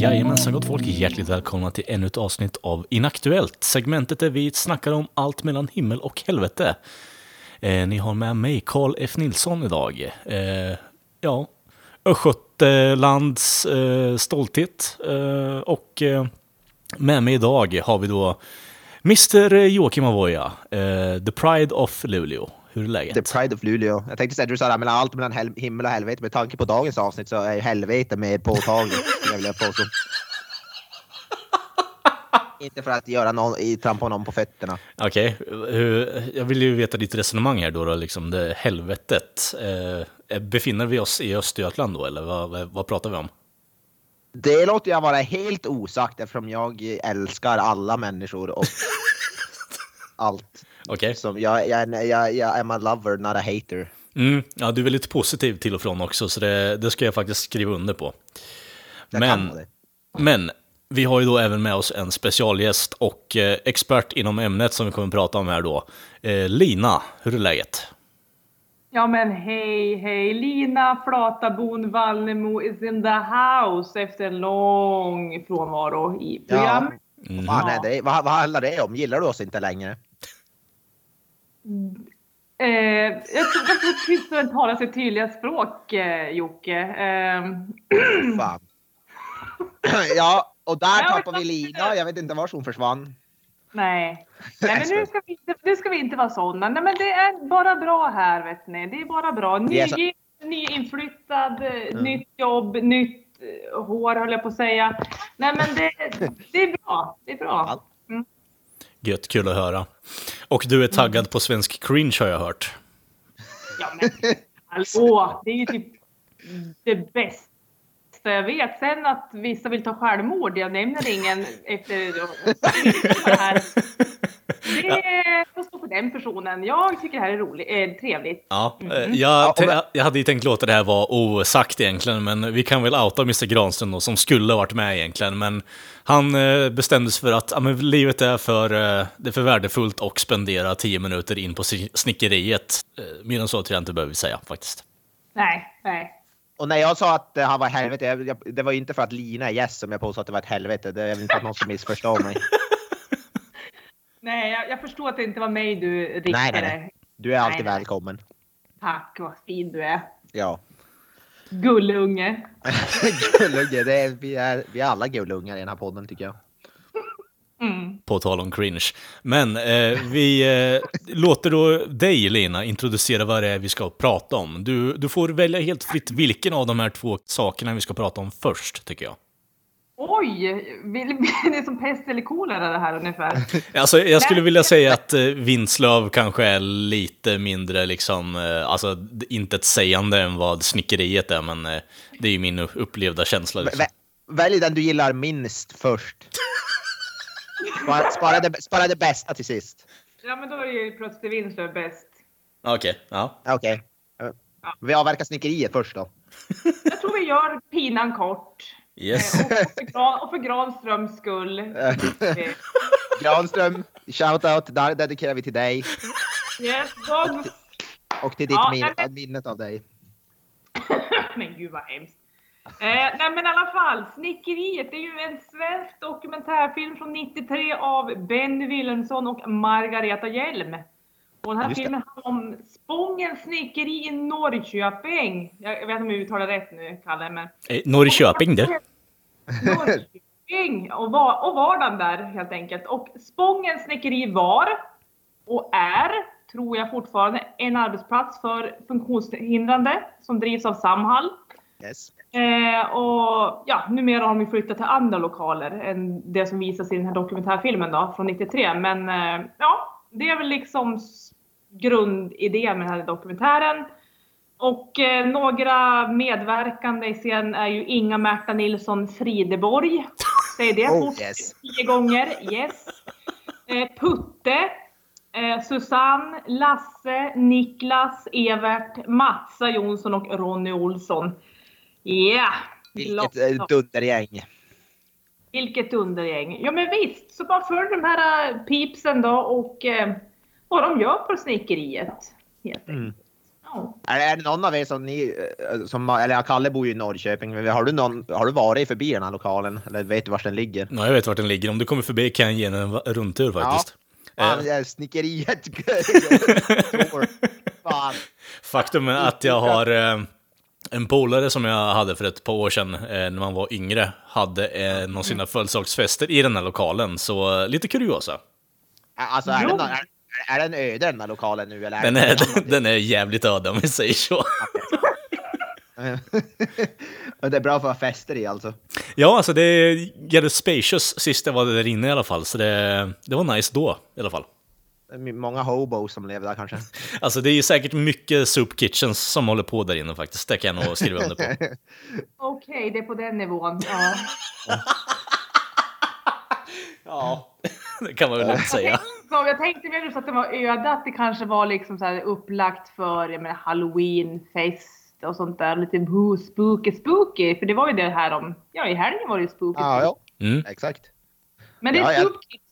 Jajamensan gott folk, hjärtligt välkomna till ännu ett avsnitt av Inaktuellt. Segmentet där vi snackar om allt mellan himmel och helvete. Eh, ni har med mig Karl F. Nilsson idag. Eh, ja, Östgötalands eh, stolthet. Eh, och eh, med mig idag har vi då Mr Joakim Avoya, eh, The Pride of Luleå. Hur är läget? The Pride of Luleå. Jag tänkte säga du sa det mellan allt mellan hel- himmel och helvete. Med tanke på dagens avsnitt så är ju helvete mer påtagligt. skulle jag vilja påstå. Inte för att göra någon, trampa någon på fötterna. Okej, hur- jag vill ju veta ditt resonemang här då, då liksom det helvetet. Eh, befinner vi oss i Östergötland då, eller vad, vad, pratar vi om? Det låter jag vara helt osagt eftersom jag älskar alla människor och allt. Okej, Som jag, jag, jag, jag am a lover, not a hater. mm, ja, du är väldigt positiv till och från också, så det, det ska jag faktiskt skriva under på. Jag Men-. Men vi har ju då även med oss en specialgäst och eh, expert inom ämnet som vi kommer att prata om här då. Eh, Lina, hur är läget? Ja men hej, hej. Lina Flatabon Vallnemo is in the house efter en lång frånvaro i program. Vad, fan är det? Vad, vad handlar det om? Gillar du oss inte längre? Eh, jag tror att tystnaden talar sitt tydliga språk, eh, Jocke. Eh, Fan. ja, och där Ja, tappar vi Lina. Jag vet inte var hon försvann. Nej. nej, men nu ska, vi inte, nu ska vi inte vara sådana. Nej, men det är bara bra här, vet ni. Det är bara bra. Det är så- Ny, nyinflyttad, eh, nytt jobb, nytt eh, hår höll jag på att säga. Nej, men det, det är bra. Det är bra. Mm. Gött, kul att höra. Och du är taggad på svensk cringe har jag hört. Ja, men hallå, det är ju typ det bästa jag vet. Sen att vissa vill ta självmord, jag nämner ingen efter det här. Det får stå för den personen. Jag tycker det här är roligt, eh, trevligt. Ja, eh, Mm. jag, jag, jag hade ju tänkt låta det här vara osagt egentligen, men vi kan väl outa Mr Granström då, som skulle ha varit med egentligen. Men han eh, bestämde sig för att ja, men livet är för, eh, det är för värdefullt och spendera tio minuter in på snickeriet. Mer än så tror jag inte behöver säga faktiskt. Nej, nej. Och när jag sa att eh, han var helvete, jag, jag, det var inte för att Lina är gäst som jag påstod att det var ett helvete. Det är väl inte att någon ska missförstå mig. Nej, jag, jag förstår att det inte var mig du riktade. Nej, nej, nej. Du är alltid nej. välkommen. Tack, vad fin du är. Ja. Gullunge. Gullunge, det är, vi, är, vi är alla gullungar i den här podden tycker jag. Mm. På tal om cringe. Men eh, vi eh, låter då dig, Lina, introducera vad det är vi ska prata om. Du, du får välja helt fritt vilken av de här två sakerna vi ska prata om först, tycker jag. Oj, vill, det är som pest eller kolera det här ungefär. Alltså, jag skulle vilja säga att eh, Vinslöv kanske är lite mindre, liksom, eh, alltså d- inte ett sägande än vad snickeriet är, men eh, det är ju min upplevda känsla. Liksom. Vä- Välj den du gillar minst först. Spara, spara, det, spara det bästa till sist. Ja, men då är det ju plötsligt Winslöv bäst. Okej, ja. Okej. Eh, Vi avverkar snickeriet först då. Jag tror vi gör pinan kort. Yes. Eh, Och för, Gran, och för Granströms skull. Granström, shoutout, där dedikerar vi till dig. Yes, dogs. Och till ditt Ja, min, nej, men- minnet av dig. Men gud vad hemskt. Eh, nej men i alla fall, Snickeriet det är ju en svensk dokumentärfilm från 93 av Benny Wilhelmsson och Margareta Hjelm. Och den här Just filmen handlar om Spångens snickeri i Norrköping. Jag vet inte om jag uttalar rätt nu, Kalle, men... Eh, Norrköping, det. Norrköping och, var, och vardagen där helt enkelt. Och Spångens snickeri var och är, tror jag fortfarande, en arbetsplats för funktionshindrade som drivs av Samhall. Yes. Eh, och ja, numera har de flyttat till andra lokaler än det som visas i den här dokumentärfilmen då, från 93. Men eh, ja, det är väl liksom grundidén med den här dokumentären. Och eh, några medverkande i scen är ju Inga Märta Nilsson Frideborg. Säg det Oh, fort yes. tio gånger. Yes. Eh, Putte. Eh, Susanne, Lasse, Niklas, Evert, Matsa Jonsson och Ronny Olsson. Ja! Vilket eh, dundergäng. Vilket undergäng. Ja men visst, så bara följ de här äh, pipsen då och eh, vad de gör på snickeriet. Helt Mm. Ja. Är, är det någon av er som ni, eh, som, eller ja, Kalle bor ju i Norrköping, men har du, någon, har du varit förbi den här lokalen? Eller vet du var den ligger? Ja, jag vet vart den ligger. Om du kommer förbi kan jag ge en rundtur faktiskt. Fan, Eh, det är snickeriet. Faktum är att jag har eh, en polare som jag hade för ett par år sedan eh, när man var yngre, hade en av sina födelsedagsfester i den här lokalen. Så eh, lite kuriosa. Alltså är, den, är, är den öde den här lokalen nu? Eller Den är, den är jävligt öde om vi säger så. Men det är bra för att ha fester i alltså. Ja, alltså det är jävligt spacious sist jag var där inne i alla fall. Så det, det var nice då i alla fall. Många hobos som lever där kanske. Alltså det är ju säkert mycket soup kitchens som håller på där inne faktiskt. Det kan jag nog skriva under på. Okej, det är på den nivån. Ja. Ja, det kan man väl lugnt säga. Jag tänkte mer att det var öde, att det kanske var liksom så här upplagt för jag menar, halloweenfest och sånt där. Lite boo, spooky, spooky. För det var ju det här om, ja i helgen var det ju spooky. Ja, ja, Mm. exakt. Men det är Ja, jag-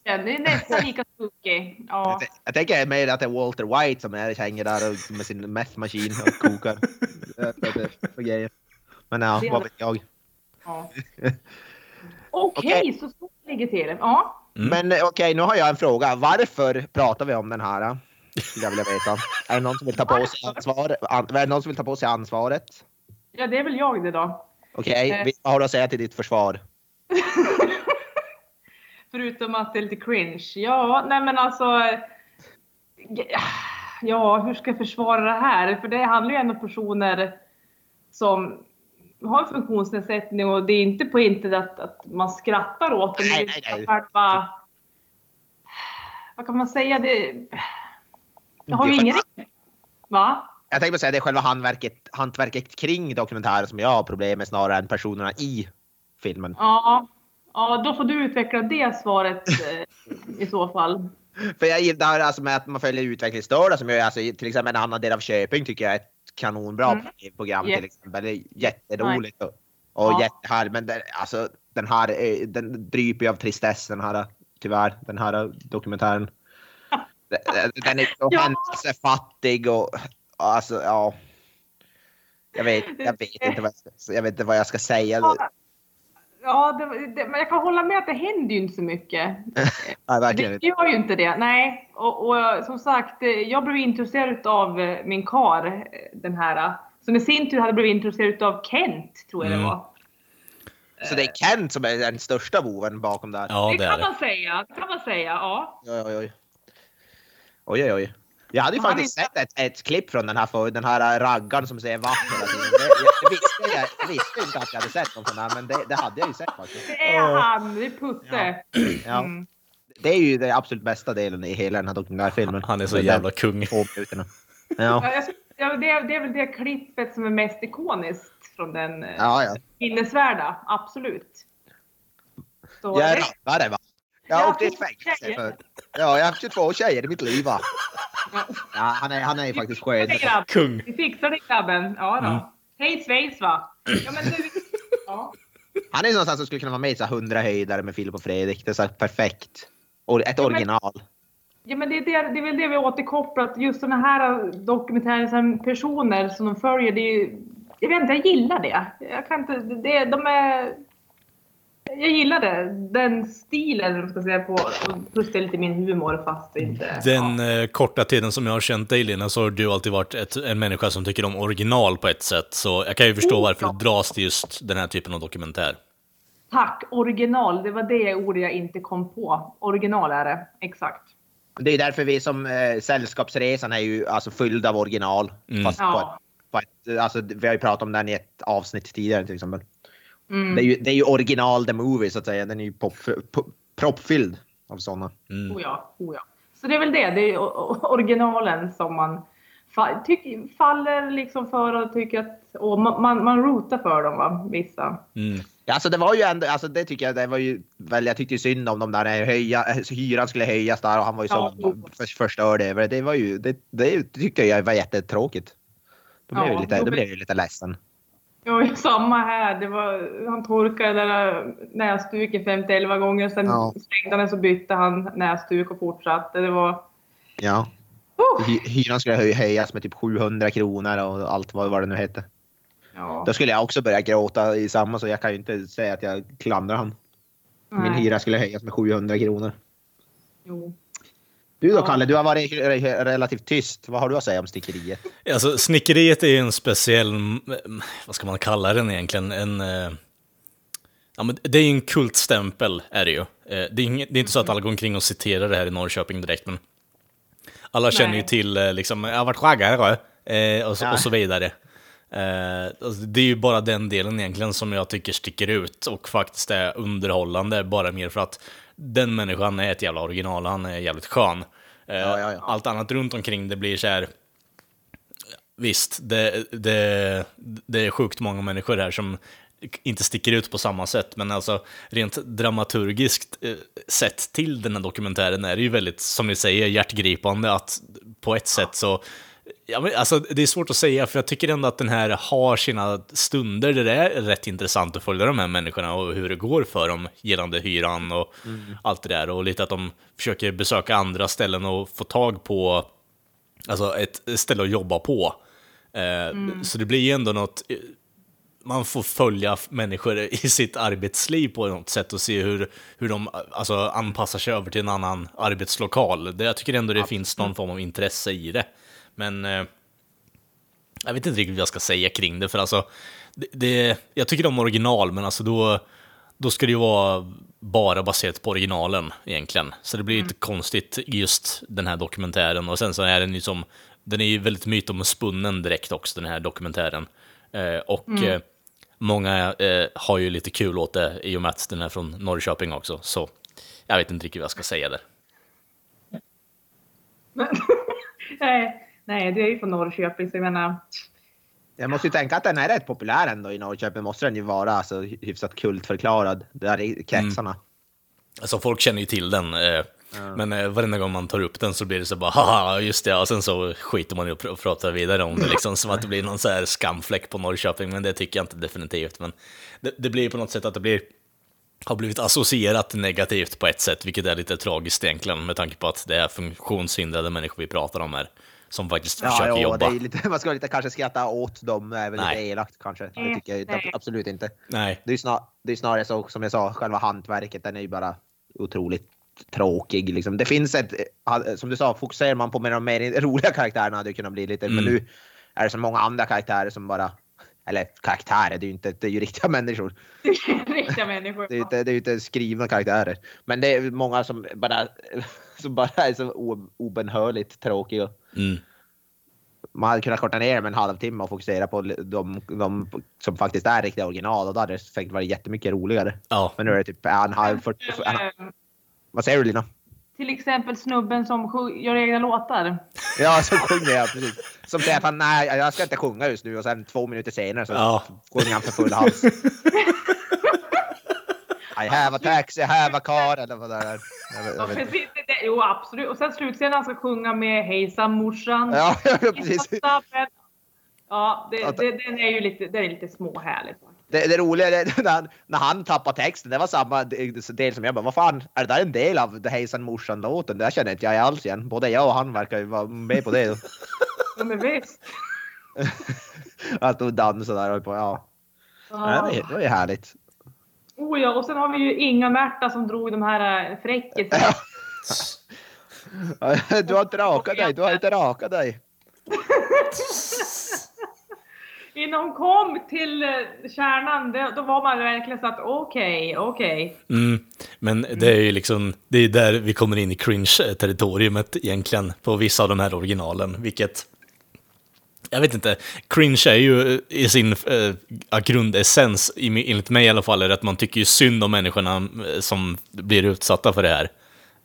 det är nästan lika spooky. Ja. Jag, jag tänker mer att det är Walter White som är, hänger där och, med sin methmaskin och kokar. Men ja, vad vet jag. ja. Okej, Okej. så så ligger till. Ja. Mm. Men eh, okej, nu har jag en fråga. Varför pratar vi om den här? eh? Skulle jag vilja veta. Är det någon som vill ta på sig ansvaret? An, är det någon som vill ta på sig ansvaret? ja, det är väl jag det då. Okej, Eh. vi- vad har du att säga till ditt försvar? Förutom att det är lite cringe. Ja, nej men alltså. Ja, hur ska jag försvara det här? För det handlar ju ändå om personer som har en funktionsnedsättning och det är inte på intet att, att man skrattar åt det. men Nej, det nej, nej. Själva, vad kan man säga? Det, jag har ju Det ingen... Va? Jag tänkte säga det är själva hantverket, hantverket kring dokumentären som jag har problem med snarare än personerna i filmen. Ja, ja, då får du utveckla det svaret eh, i så fall. För jag gillar alltså med att man följer utvecklingsstörda som gör alltså, till exempel en annan del av Köping tycker jag är ett kanonbra Mm. program Yes. till exempel. Det är jätteroligt och, och Ja. jättehärligt. Men det, alltså, den här eh, den dryper ju av tristess den här tyvärr den här dokumentären. Den- Den är så Ja. händelsefattig och alltså ja. Jag vet, jag vet inte vad jag ska, jag vet inte vad jag ska säga. Ja, det, det, men jag kan hålla med att det händer ju inte så mycket. Nej, verkligen Det inte. gör ju inte det, nej. Och, och som sagt, eh, jag blev intresserad av eh, min kar, eh, den här, som i sin tur hade blivit intresserad av Kent, tror jag Mm. det var. Så det är Kent som är den största boven bakom där. Ja, det det kan det. man säga, kan man säga, ja. Oj, oj, oj. Oj, oj, oj. Jag hade ju Han faktiskt är- sett ett, ett klipp från den här, för, den här raggaren som säger vatten hela tiden. Det, jag, jag, visste, jag, visste inte att jag hade sett någon sån här, men det, det hade jag ju sett faktiskt. Det är Ja. han, det är Putte. Ja. Mm. Det är ju den absolut bästa delen i hela den här dokumentärfilmen. Han är så jävla kung. Ja, Ja, ja, det, är- det är väl det klippet som är mest ikoniskt från den eh, ja. ja. minnesvärda, absolut. Så Jag är det- rappare va? Jag Ja, åkte i fängelse för... Ja, jag har haft 22 tjejer i mitt liv va? Ja, han är, han är ju faktiskt skön. Kung. Vi fixar det grabben. Ja då. Mm. Hej svejs va? Ja men du. Ja. Han är någonstans som skulle kunna vara med i så här 100 höjdare med Filip och Fredrik. Det är så här perfekt. Och ett original. Ja men det är, det, det är väl det vi återkopplat. Just sådana här dokumentärer, som personer som de följer. Det är, ju- jag vet inte, jag gillar det. Jag kan inte, det, de är... Jag gillar det. Den stilen, om ska säga, på, och plus det är lite min humor fast inte... Den Ja. eh, korta tiden som jag har känt dig Lina så har du alltid varit ett, en människa som tycker om original på ett sätt. Så jag kan ju förstå Oh, varför ja. du dras till just den här typen av dokumentär. Tack, original. Det var det ordet jag inte kom på. Original är det, exakt. Det är därför vi som eh, Sällskapsresan är ju alltså fylld av original. Mm. Fast på Ja. ett, på ett, alltså, vi har ju pratat om den i ett avsnitt tidigare till exempel. Mm. Det, är ju, det är ju original the movie så att säga. Den är ju pop, pop, proppfylld av sådana. Mm. Oh ja, oh ja. Så det är väl det, det är originalen som man fa- tyck, faller liksom för och tycker att och man, man, man rotar för dem va, vissa. Mm. Ja, alltså det var ju ändå, alltså det tycker jag, det var ju väl, jag tyckte ju synd om dem där när höja, hyran skulle höjas där och han var ju så Ja. för, förstörd över det. Det var ju, det, det tyckte jag var jättetråkigt. Då blev Ja, jag lite, då blev jag lite ledsen. Ja, samma här. Det var, han torkade där näsduken 50-11 gånger. Sen Ja. slängde han den så bytte han näsduk och fortsatte. Det var... Ja. Oh! Hy- Hyran skulle höj- höjas med typ 700 kronor och allt vad, vad det nu hette. Ja, Då skulle jag också börja gråta i samma så jag kan ju inte säga att jag klandrar han. Min hyra skulle höjas med 700 kronor. Jo. Du då. Kalle, du har varit re- relativt tyst. Vad har du att säga om stickeriet? Alltså, snickeriet är ju en speciell, vad ska man kalla den egentligen? En, eh, ja, men det är ju en kultstämpel, är det ju. Eh, det, är inget, det är inte så att alla går omkring och citerar det här i Norrköping direkt, men alla känner ju Nej. till, eh, liksom, jag har varit eh, och, så, Ja. och så vidare. Alltså, det är ju bara den delen egentligen som jag tycker sticker ut och faktiskt är underhållande, bara mer för att den människan är ett jävla original, han är jävligt skön. Eh, Ja, ja, ja. Allt annat runt omkring det blir så här, Visst, det, det, det är sjukt många människor här som inte sticker ut på samma sätt, men alltså rent dramaturgiskt eh, sett till den här dokumentären är det ju väldigt, som ni säger, hjärtgripande att på ett sätt så Ja, men alltså, det är svårt att säga, för jag tycker ändå att den här har sina stunder där det är rätt intressant att följa de här människorna och hur det går för dem gällande hyran och allt det där. Och lite att de försöker besöka andra ställen och få tag på alltså ett ställe att jobba på. Eh, Så det blir ju ändå något, eh, man får följa människor i sitt arbetsliv på något sätt och se hur, hur de alltså, anpassar sig över till en annan arbetslokal. Det, jag tycker ändå det finns någon form av intresse i det. Men eh, jag vet inte riktigt vad jag ska säga kring det, för alltså, det, det, jag tycker om original, men alltså då, då ska det ju vara bara baserat på originalen egentligen. Så det blir lite konstigt just den här dokumentären. Och sen så är den ju som, den är ju väldigt mytomspunnen direkt också, den här dokumentären. Eh, och eh, många eh, har ju lite kul åt det i och med att den är från Norrköping också. Så jag vet inte riktigt vad jag ska säga där. nej, nej, det är ju från Norrköping, så jag menar... Jag måste ju tänka att den är rätt populär ändå i Norrköping. Måste den ju vara alltså, hyfsat kultförklarad. Där i kretsarna. Alltså folk känner ju till den, eh, men eh, varenda gång man tar upp den så blir det så bara haha, just det, och sen så skiter man i att pr- prata vidare om det liksom, som att det blir någon så här skamfläck på Norrköping, men det tycker jag inte definitivt. Men det, det blir på något sätt att det blir, har blivit associerat negativt på ett sätt, vilket är lite tragiskt egentligen, med tanke på att det är funktionshindrade människor vi pratar om här, som faktiskt Ja, försöker ja, jobba. det är lite, man ska lite kanske skratta åt dem, även Nej. lite elakt kanske. Det Mm, tycker jag absolut inte. Nej, Det är, snar, det är snarare så som jag sa, själva hantverket, den är ju bara otroligt tråkig. Liksom. Det finns ett, ha- som du sa, fokuserar man på med de mer roliga karaktärerna hade det kunnat bli lite, men Mm. nu är det så många andra karaktärer som bara, eller karaktärer, det är ju inte, det är ju riktiga människor. Riktiga människor. Det är ju inte, det är inte skrivna karaktärer. Men det är många som bara, som bara är så obenhörligt tråkiga. mm. Man hade kunnat korta ner med en halvtimme och fokusera på de, de som faktiskt är riktiga original och då hade det säkert varit jättemycket roligare. ja. Men nu är det typ en halv, 40, en, Eh, vad säger du Lina? Till exempel snubben som gör egna låtar. Ja, som sjunger jag precis. Som säger att han, nej jag ska inte sjunga just nu och sen två minuter senare så Ja. sjunger han för full hals. I have a taxi, I have a car eller vad det är. Jag vet, Ja, jag vet. inte. precis, det, jo, absolut. Och sen slutscenen han ska sjunga med Hejsan morsan. Ja, ja, precis. Ja, det, det, den är ju lite, är lite småhärligt. Det, det roliga är när han, när han tappar texten, det var samma del som jag bara, vad fan, är det där en del av det Hejsan morsan låten? Det där känner inte jag alls igen. Både jag och han verkar ju vara med på det. Ja, men visst. Att de dansar där och på, ja. ja. Det, var, ju- det var ju härligt. Oh ja, och sen har vi ju Inga-Märta som drog de här äh, fräckisarna. Du har inte rakat dig, du har inte rakat dig. Innan hon kom till eh, kärnan, det, då var man verkligen så att okej, okej. Mm, men det är ju liksom, det är där vi kommer in i cringe-territoriumet egentligen på vissa av de här originalen, vilket jag vet inte, cringe är ju i sin äh, grundessens, enligt mig i alla fall, är att man tycker ju synd om människorna eh, som blir utsatta för det här.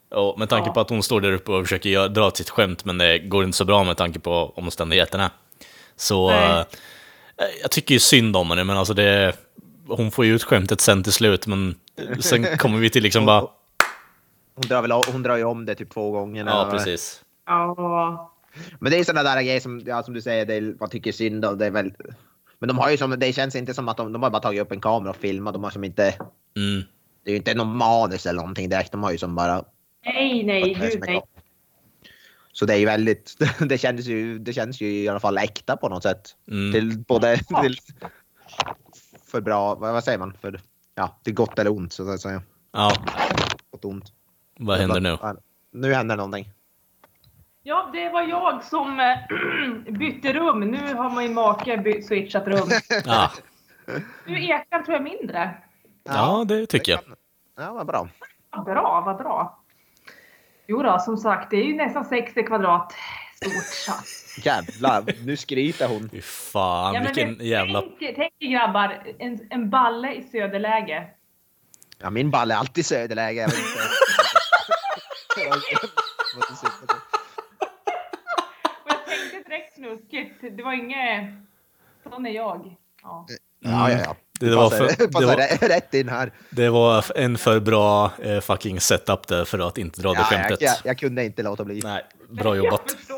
Och med tanke Ja. på att hon står där uppe och försöker dra sitt skämt, men det går inte så bra med tanke på omständigheterna. Så Nej. Jag tycker ju synd om henne, men alltså det, hon får ju ut skämtet sen till slut, men sen kommer vi till liksom bara, Hon drar, väl, hon drar ju om det typ två gånger. ja precis. Ja. Men det är sådana där grejer som, ja, som du säger, det är, man tycker synd om. Det är väl, Men de har ju som, det känns inte som att de, de har bara tagit upp en kamera och filmat. De har som inte, Mm. det är ju inte någon manus eller någonting direkt. De har ju som bara Nej, nej, gud nej. Så det är ju väldigt, det kändes ju, det känns ju i alla fall äkta på något sätt. Mm. Till både till, för bra, vad säger man? För, ja, till gott eller ont så att säga. Ja, Gott ont. vad händer nu? Ja, Nu händer någonting. Ja, det var jag som eh, bytte rum. Nu har min make by- switchat rum. Ah. Nu ekar tror jag mindre. Ja, det tycker jag. Ja, vad bra. Vad Bra, vad bra. Jo då, som sagt, det är ju nästan 60 kvadrat stort. Jävlar, nu skryter hon. Fy fan, Ja, vilken det- jävla... Tänk, tänk grabbar, en, en balle i söderläge. Ja, min ball är alltid söderläge. Jag vet inte. Jag tänkte direkt snuskigt. Det var inget... Sån är jag. Ja. Ja, ja, ja. Det var för- det passar var- rä- rätt in här. Det var en för bra eh, fucking setup där för att inte dra det Ja, jag, skämtet. jag, jag kunde inte låta bli. Nej, bra jobbat. Jag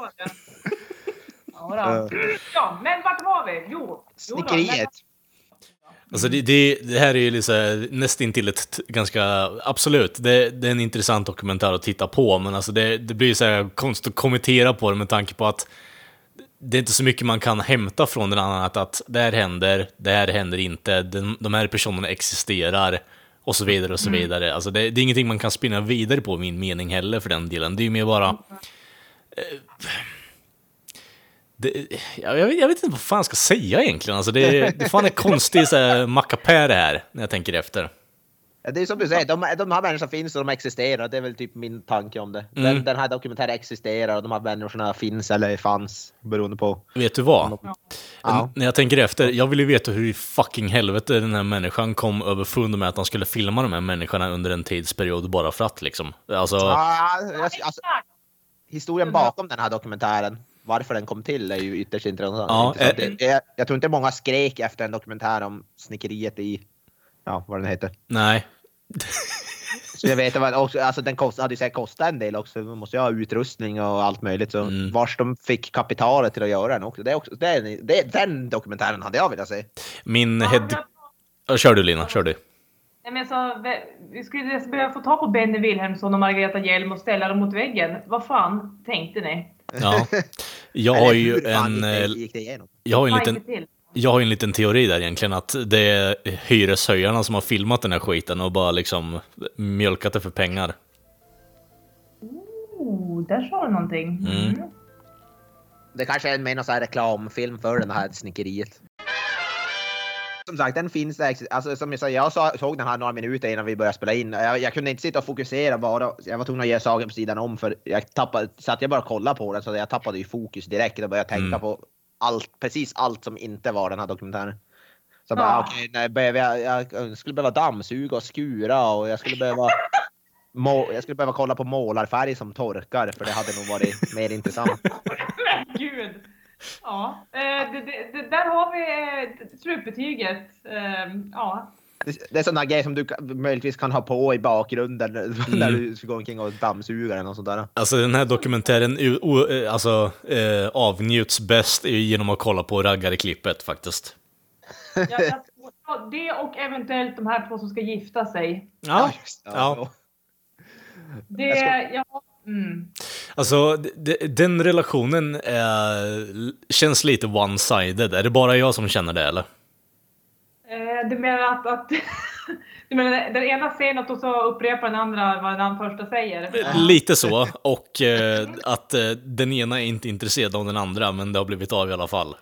det. Ja, men vart var vi? Jo. Snickeriet. Alltså det, det, det här är ju liksom nästintill ett ganska, absolut, det, det är en intressant dokumentär att titta på, men alltså det, det blir ju så här konstigt att kommentera på det med tanke på att det är inte så mycket man kan hämta från den annat att det här händer, det här händer inte, de, de här personerna existerar och så vidare och så vidare. Alltså det, det är ingenting man kan spinna vidare på, min mening heller för den delen. Det är ju mer bara... Eh, det, jag, jag, vet, jag vet inte vad fan jag ska säga egentligen. Alltså det, det fan är här mackapär det här, när jag tänker efter. Ja, Det är som du säger, de, de här människorna finns och de existerar. Det är väl typ min tanke om det. Mm. Den, den här dokumentären existerar och de här människorna finns eller fanns beroende på. Vet du vad? Ja. När jag tänker efter, jag vill ju veta hur i fucking helvete den här människan kom överfund med att han skulle filma de här människorna under en tidsperiod bara för att liksom. Alltså, Ah, jag- alltså, historien bakom den här dokumentären, varför den kom till, är ju ytterst intressant. Ja, intressant. eh, Det- det- jag tror inte många skrek efter en dokumentär om snickeriet i, ja vad den heter. nej. Så jag vet att också, alltså den kost, hade ju säkert kostat en del också. Man måste ju ha utrustning och allt möjligt. Så Mm. vars de fick kapitalet till att göra den också. Det är också det är, det, den dokumentären hade jag velat se. Min head... Ja, Kör du Lina, kör du. Nej, men alltså, vi- skulle behöva få ta på Benny Wilhelmsson och Margareta Hjelm och ställa dem mot väggen. Vad fan tänkte ni? Ja. Jag har ju en... gick det- gick det igenom? Jag har ju en liten... Jag har ju en liten teori där egentligen, att det är hyreshöjarna som har filmat den här skiten och bara liksom mjölkat det för pengar. Oh, där sa du någonting. Mm. Mm. Det kanske är mer någon sån här reklamfilm för den här snickeriet. Som sagt, den finns där. Alltså, som jag sa, jag såg den här några minuter innan vi började spela in. Jag, jag kunde inte sitta och fokusera bara. Jag var tvungen att ge saker på sidan om för jag tappade, så att jag bara kollade på den så jag tappade ju fokus direkt och började tänka Mm. på allt, precis allt som inte var den här dokumentären. Så jag bara, Ja. okej, nej, behöver jag, jag skulle behöva dammsuga och skura och jag skulle behöva må, jag skulle behöva kolla på målarfärg som torkar för det hade nog varit mer intressant. Men gud! Ja, eh, det, det, det, där har vi eh, slutbetyget. Eh, ja. Det, är sådana grejer som du möjligtvis kan ha på i bakgrunden när Mm. du ska gå omkring och dammsuga den och sådär. Alltså den här dokumentären eh, alltså, eh, avnjuts bäst genom att kolla på raggarklippet faktiskt. Jag, jag, ja, det och eventuellt de här två som ska gifta sig. Ja, just ja. Det, Jag ska- ja, mm. alltså den relationen är, känns lite one-sided. Är det bara jag som känner det eller? Eh, du menar att, att du menar, den ena säger något och så upprepar den andra vad den första säger? Lite så, och eh, att eh, den ena är inte intresserad av den andra, men det har blivit av i alla fall.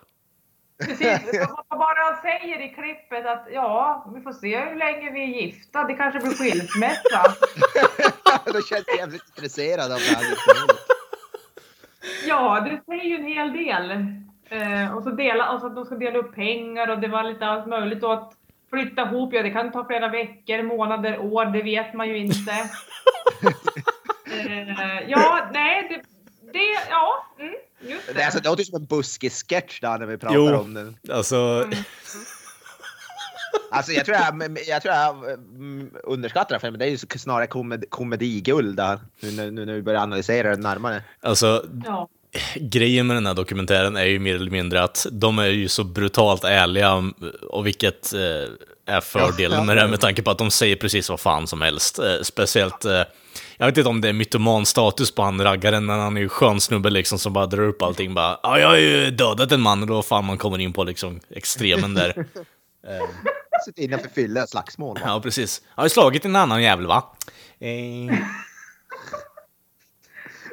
Precis, vad bara säger i klippet att ja, vi får se hur länge vi är gifta. Det kanske blir skilsmässa. Då känns jag jävligt intresserad av det här. Ja, det säger ju en hel del. Eh, och så dela, och så att de ska dela upp pengar och det var lite allt möjligt. Och att flytta ihop, ja det kan ta flera veckor, månader, år, det vet man ju inte. eh, ja, nej, det, det ja, mm, just det. Det, är alltså, det låter som en buskis-sketch där när vi pratar Jo. om den. Alltså, Alltså jag tror jag, jag, tror jag mm, underskattar filmen. Det är ju snarare komed, komediguld där. Nu, nu när vi börjar analysera den närmare. alltså Ja. Grejen med den här dokumentären är ju mer eller mindre att de är ju så brutalt ärliga och vilket eh, är fördelen Ja, med det här med tanke på att de säger precis vad fan som helst. Eh, speciellt, eh, jag vet inte om det är mytoman-status på han raggaren, men han är ju skön snubbe liksom som bara drar upp allting bara ja, jag har ju dödat en man och då fan man kommer in på liksom extremen där. Sitter innanför fylla slagsmål. va? Ja, precis. Jag har slagit en annan jävel va? Eh,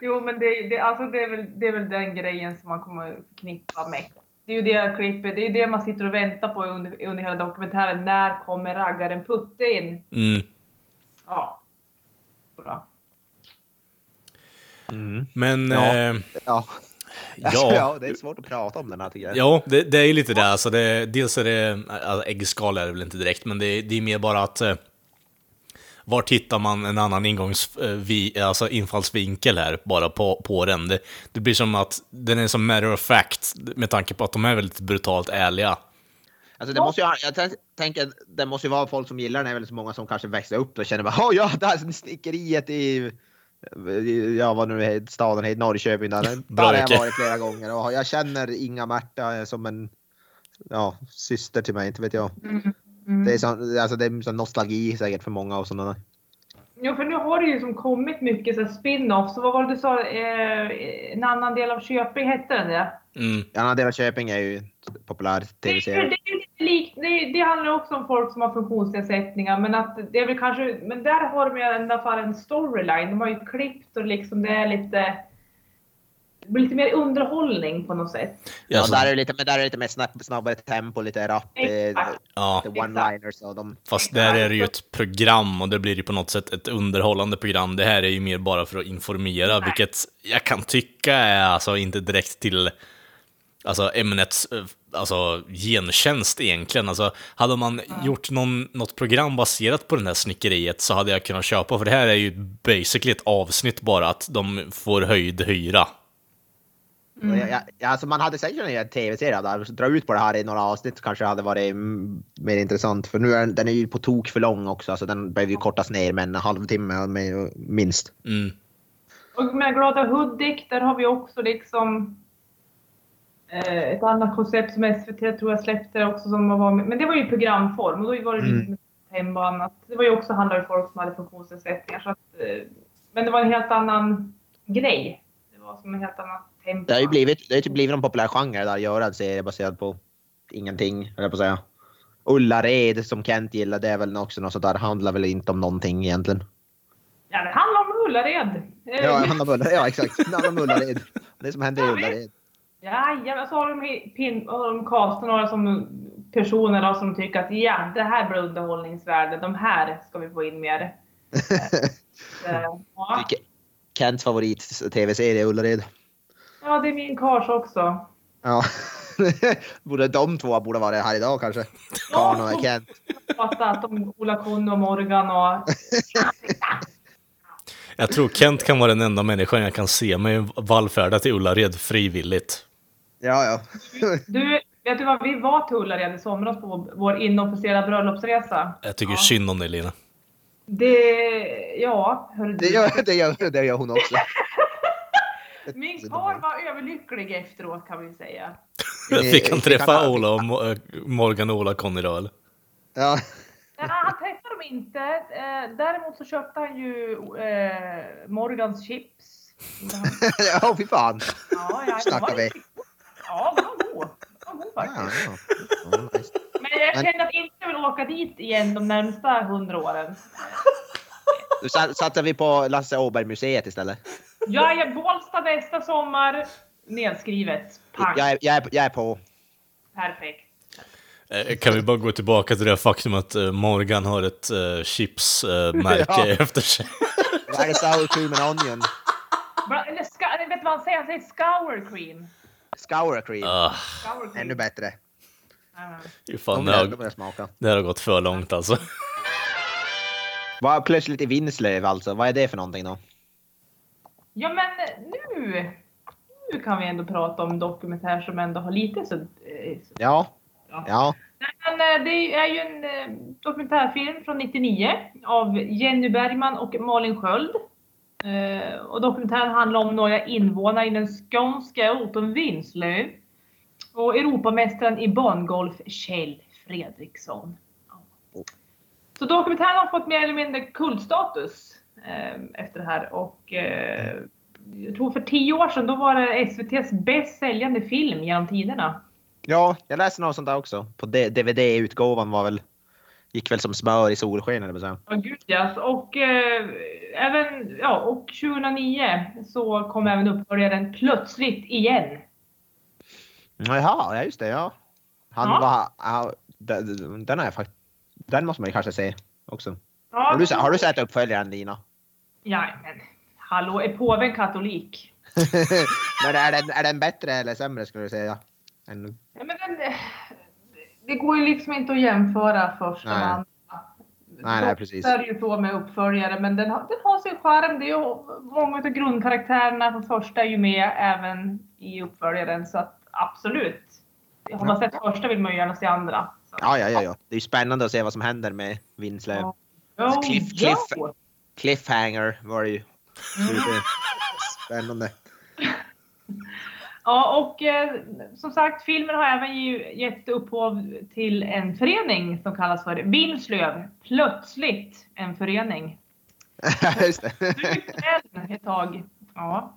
Jo, men det, det, alltså det, är väl, det är väl den grejen som man kommer förknippa med. Det är ju det klippet, det är ju det man sitter och väntar på under, under hela dokumentären. När kommer raggaren Putte in? mm. Ja. Bra. Men Ja. eh, Ja. ja. ja, det är svårt att prata om den här tycker jag. Ja, det, det är ju lite det. Alltså det dels är det, alltså äggskal är det väl inte direkt, men det, det är mer bara att eh, var hittar man en annan ingångs, eh, vi, alltså infallsvinkel här, bara på, på den? Det, det blir som att den är som matter of fact, med tanke på att de är väldigt brutalt ärliga. Alltså det måste ju, jag tän- tänker, det måste ju vara folk som gillar den, det är väl så många som kanske växer upp och känner bara "Åh, ja, det här snickeriet i, i- ja vad nu är staden heter, Norrköping, där, där har jag varit flera gånger och jag känner Inga Märta är som en ja, syster till mig, inte vet jag. Mm. Mm. Det är, så, alltså det är så nostalgi säkert för många och sådana. Jo, för nu har det ju som kommit mycket så spin-offs. Så vad var det du sa? Eh, en annan del av Köping, hette den det? Mm. En annan del av Köping är ju populär Det, är- tv-serie. det, är lite lik, det, det handlar också om folk som har funktionsnedsättningar, men att det är väl kanske, men där har de ju i alla fall en storyline. De har ju klippt och liksom det är lite, blir lite mer underhållning på något sätt. Ja, Alltså, där är det lite, men där är det lite mer snabb, snabbare tempo, lite rap, eh, ja. one-liners och de... Fast där är det ju ett program och det blir ju på något sätt ett underhållande program. Det här är ju mer bara för att informera, vilket jag kan tycka är alltså inte direkt till alltså ämnets eh, alltså, gentjänst egentligen. Alltså, hade man gjort någon, något program baserat på det här snickeriet så hade jag kunnat köpa, för det här är ju basically ett avsnitt bara att de får höjd hyra. Och Jag, jag, alltså man hade säkert kunnat göra en tv-serie där, dra ut på det här i några avsnitt kanske hade varit mm, mer intressant. För nu är den, den är ju på tok för lång också, så den behöver ju kortas ner med en halvtimme med- minst. Mm. Och med Glada Hudik, där har vi också liksom eh, ett annat koncept som SVT tror jag släppte också som var med. Men det var ju programform och då var det Mm. lite med tempo och annat. Det var ju också handlade om folk som hade funktionsnedsättningar. Så att, eh, men det var en helt annan grej. Som en helt annan tempo. Det har ju blivit, det har ju typ blivit en populär genre där, att göra en serie baserad på ingenting, höll jag på att säga. Ullared som Kent gillar, det är väl också något sånt där, handlar väl inte om någonting egentligen. Ja, det handlar om Ullared. Eh, Ja, handlar om Ullared, ja exakt. Det handlar om Ullared. Det som hände i Ullared. Ja, så har de, pin, har de castat några som personer då, som tycker att ja, det här blir underhållningsvärde. De här ska vi få in mer. Eh, ja. Kents favorit tv-serie Ullared. ja, det är min kars också. Ja. borde de två borde vara här idag kanske. Karn och Kent. Att de Ola Kunno och Morgan och... Jag tror Kent kan vara den enda människan jag kan se mig vallfärda till Ullared frivilligt. Ja, ja. Du, vet du vad? Vi var till Ullared i somras på vår- vår inofficiella bröllopsresa. Jag tycker Ja. synd om dig Lina. Det... Ja, hörru Det du. gör, det gör, det gör hon också. Min karl var överlycklig efteråt kan vi säga. Fick han träffa Ola och äh, Morgan och Ola Conny då eller? Ja. Nej, han träffade dem inte. Eh, däremot så köpte han ju eh, Morgans chips. ja, fy fan. Ja, ja, Snackar var vi. Ja, de var goda. De var goda Ja, faktiskt. ja. Ja, jag Men- känner att jag inte vill åka dit igen de närmsta hundra åren. Sa- satsar vi på Lasse Åberg-museet istället. Jag är Bålsta nästa sommar. Nedskrivet. Pang. Jag är, jag, är, jag är på. Perfekt. Eh, Kan vi bara gå tillbaka till det faktum att eh, Morgan har ett uh, chipsmärke Ja. efter sig? Jag är sour cream and onion. Bra, eller ska, vet du vad han säger? Han säger scour cream. Scour cream. Scour cream. Ännu bättre. Fan, det har, det har gått för långt alltså. Vad plötsligt i Vinslöv alltså? Vad är det för någonting då? Ja men nu, nu kan vi ändå prata om dokumentär som ändå har lite så... så Ja. Ja. Ja. Nej, men eh, det är ju en eh, dokumentärfilm från 99 av Jenny Bergman och Malin Sköld. Eh, och dokumentären handlar om några invånare i den skånska orten Vinslöv. Och Europamästaren i bangolf Kjell Fredriksson. Så dokumentären har fått mer eller mindre kultstatus eh, efter det här. Och eh, jag tror för tio år sedan då var det SVTs bäst säljande film genom tiderna. Ja, jag läste något sånt där också. På DVD-utgåvan var väl gick väl som smör i solsken eller så. Ja, gud yes. Och eh, även, ja, och 2009 så kom även uppföljaren Plötsligt igen. Jaha, ja just det, ja. Han Ja. var, ja, den, den, är den måste man ju kanske se också. Ja, Har du, har du sett uppföljaren Lina? Ja, men hallå, är påven katolik? Men är den, är den bättre eller sämre skulle du säga? Än, Ja, men den, det går ju liksom inte att jämföra första och andra. Nej, nej, precis. Så är det ju så med uppföljare, men den har, den har sin charm. Det är ju, många av grundkaraktärerna från första är ju med även i uppföljaren, så att absolut. Har man sett första vill man ju gärna se andra. Så. ja, ja, ja, ja. Det är ju spännande att se vad som händer med Vinslöv. Ja. Jo, Cliff- ja. Cliff- Cliffhanger var det ju. Super- Spännande. Ja, och eh, som sagt, filmen har även ju gett upphov till en förening som kallas för Vinslöv. Plötsligt en förening. just det. Ett tag. Ja.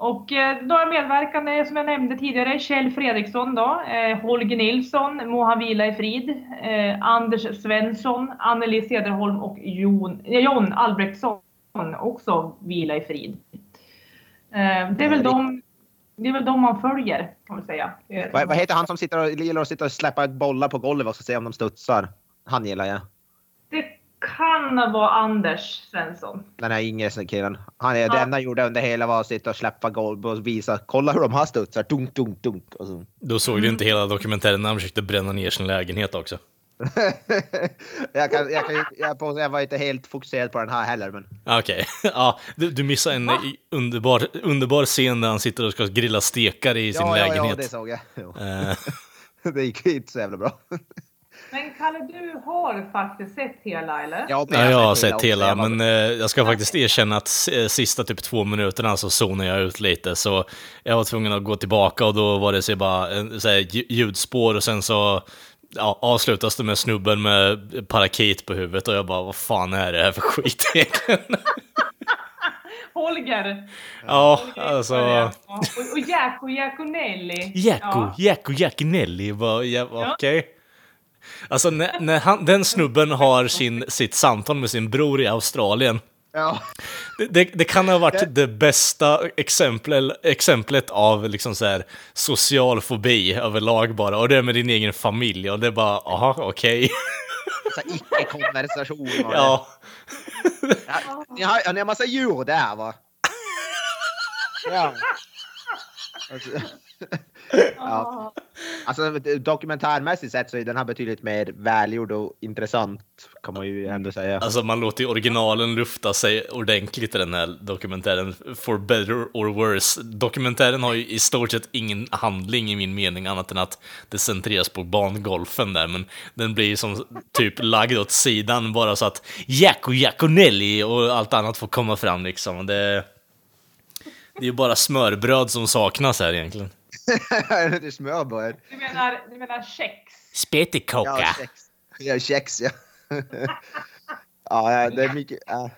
Och eh, några medverkande som jag nämnde tidigare, Kjell Fredriksson då, eh, Holger Nilsson, må han vila i frid, eh, Anders Svensson, Anneli Cederholm och Jon, John Albrektsson också vila i frid. Eh, det är väl de det är väl de man följer, kan man säga. Vad, vad heter han som sitter och, gillar att sitta och släppa bollar på golvet och så se om de studsar? Han gillar jag. Det kan vara Anders Svensson. Den här yngre killen. Han är, Ja. Det enda han gjorde under hela var att sitta och släppa golv och visa. Kolla hur de har studsar. Dunk, dunk, dunk. Och så. Då såg du inte hela dokumentären när han försökte bränna ner sin lägenhet också. jag, kan, jag, kan, jag, på, jag var inte helt fokuserad på den här heller. Men... Okej, ja, du, du missade en underbar, underbar scen där han sitter och ska grilla stekar i sin ja, ja, ja, lägenhet. det såg jag. Eh, det gick ju inte så jävla bra. Men Kalle, du har faktiskt sett hela, eller? Ja, men Ja, jag har sett hela, var- men eh, jag ska faktiskt erkänna att eh, sista typ två minuterna så zonade jag ut lite, så jag var tvungen att gå tillbaka och då var det så bara en, så här, lju- ljudspår och sen så ja, avslutas det med snubben med parakit på huvudet och jag bara, vad fan är det här för skit egentligen? Holger! ja, Holger alltså... Ja. Och, och Jacko Jackonelli. Jacko, Ja. Jacko Jackinelli, var, ja, Ja. okej. Alltså när, när han, den snubben har sin, sitt samtal med sin bror i Australien, Ja. Det, det, det kan ha varit det bästa exempel, exemplet av liksom så här social fobi överlag bara. Och det är med din egen familj. Och det är bara, aha, okej. Så här icke-konversation ja. Ja, Ni har, ni har massa djur där va? Ja. Alltså, Ja alltså dokumentärmässigt sett så är den här betydligt mer välgjord och intressant kan man ju ändå säga. Alltså man låter ju originalen lufta sig ordentligt i den här dokumentären. For better or worse. Dokumentären har ju i stort sett ingen handling i min mening annat än att det centreras på bangolfen där. Men den blir ju som typ lagd åt sidan bara så att Jacko Jackonelli och allt annat får komma fram liksom. Det, det är ju bara smörbröd som saknas här egentligen. det är smörbröd. Du menar, du menar kex? Spettekocka. Ja, kex. Ja, kex ja. ja, det är mycket. Ja.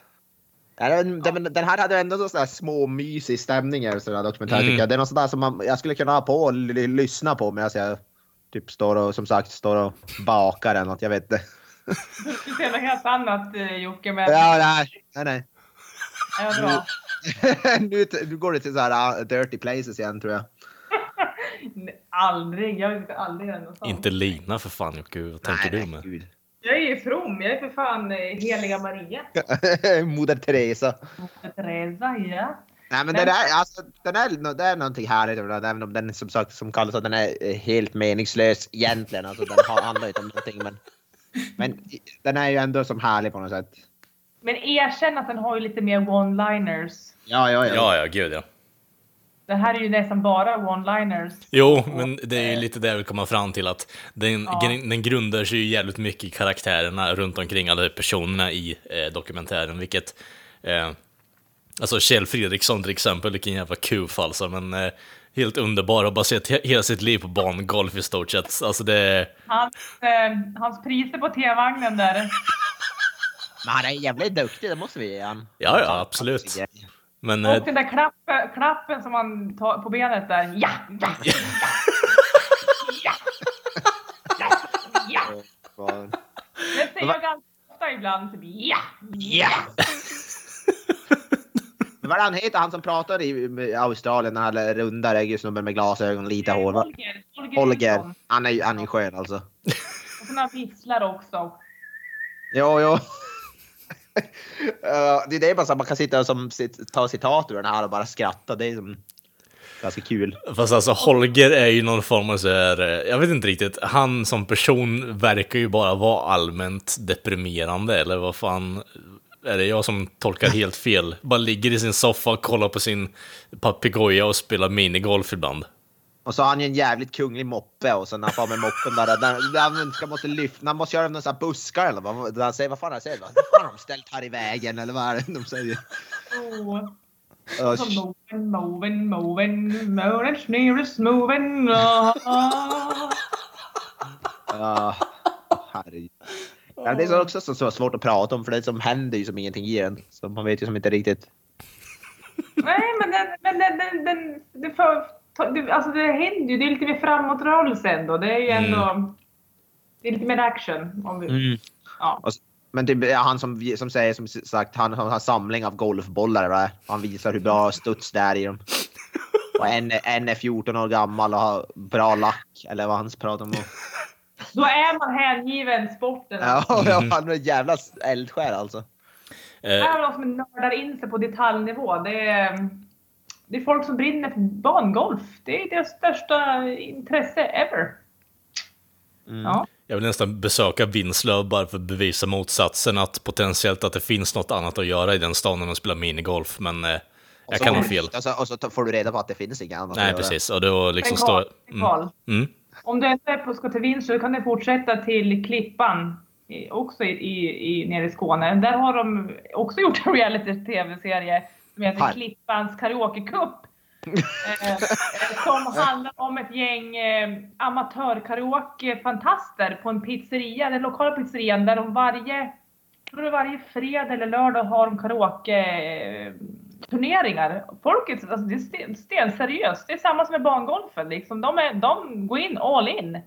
Ja, den, den, den här hade ändå så där små mysig stämning i sån här dokumentär Mm. tycker jag. Det är något sådär som man, jag skulle kunna ha på och l- lyssna på medan jag typ står och som sagt står och bakar eller något. Jag vet inte. Du ser något helt annat eh, Jocke, men Ja, nej, nej, nej. ja, bra. nu, nu går det till så här uh, dirty places igen tror jag. Aldrig, jag ska aldrig göra något sånt. Inte Lina för fan Jocke, vad tänker nej, du med? gud. Jag är ju from, jag är för fan eh, heliga Maria. Moder Teresa. Teresa, ja. Nej men Men- det där, alltså, den är, det är någonting härligt över den, även om den som sagt som kallas att den är eh, helt meningslös egentligen. Alltså den har- handlar inte om någonting men, men den är ju ändå som härlig på något sätt. Men erkänn att den har ju lite mer one-liners. Ja, ja, ja. Ja, ja, gud ja. Det här är ju nästan bara one-liners. Jo, men det är ju lite det jag vill komma fram till att den, Ja. den grundar sig ju jävligt mycket i karaktärerna runt omkring alla personerna i eh, dokumentären, vilket eh, Alltså Kjell Fredriksson till exempel, vilken jävla kuf alltså, men eh, helt underbar och baserat he- hela sitt liv på bangolf i stort sett. Alltså det... Hans, eh, hans priser på T-vagnen där. Men han är jävligt duktig, det måste vi ge han. Ja, ja, absolut. Men eh, Och den där klappen, klappen som man tar på benet där. Ja, ja, ja, ja, ja, ja. Fan. Det säger jag ganska ofta ibland. Typ, ja, Ja! Vad är han heter, han som pratar i Australien, den här runda reggae-snubben med glasögon, lite hår. Holger. Holger. Holger. Han är ju han är ju skön alltså. Och sen han visslar också. Jo, jo. Eh, det är det bara så man kan sitta och som, ta citat ur den här och bara skratta. Det är som ganska kul. Fast alltså Holger är ju någon form av så här, eh, jag vet inte riktigt, han som person verkar ju bara vara allmänt deprimerande, eller vad fan är det jag som tolkar helt fel? Bara ligger i sin soffa, kollar på sin papegoja och spelar minigolf ibland. Och så har han ju en jävligt kunglig moppe och så när han får med moppen där, där, där han ska måste lyfta, han måste göra någon sån här buskar eller vad, där han säger, vad fan han säger, vad fan har de ställt här i vägen eller vad är det de säger? Oh. Uh, moving, moving, moving, moving, nearest moving. Ah. Ja, herregud. Ja, det är så också så, så svårt att prata om för det som händer ju som ingenting i den. Så man vet ju som inte riktigt. Nej, men den, men den, den, den det, för, det, alltså det händer ju. Det är lite mer framåtrörelse ändå. Det är ju ändå... Det är lite mer action. Om vi, ja. Och s- Men det är han som, som säger som sagt, han har en samling av golfbollar. Va? Han visar hur bra studs det är i dem. Och en, en är 14 år gammal och har bra lack. Eller vad han pratar om. Då är man hängiven sporten. Ja, ja, han är en jävla eldsjäl alltså. Eh, Här har de som nördar in sig på detaljnivå. Det är, det är folk som brinner för bangolf. Det är deras största intresse ever. Ja. jag vill nästan besöka Vinslöv bara för att bevisa motsatsen, att potentiellt att det finns något annat att göra i den staden än att spela minigolf, men eh, jag Och så- kan ha fel. Och så, och så får du reda på att det finns inget annat Nej, precis. Och då liksom står... Karl, Mm. Om du inte är på, ska till Windsor kan du fortsätta till Klippan. Också i, i, i, nere i Skåne. Där har de också gjort en reality-tv-serie som heter Här. Klippans karaokecup. eh, eh, som handlar om ett gäng eh, amatör-karaoke-fantaster på en pizzeria, den lokala pizzerian där de varje, tror det varje fredag eller lördag har de karaoke-turneringar. Folket, alltså det är sten, stenseriöst. Det är samma som med bangolfen liksom. De, är, de går in all in.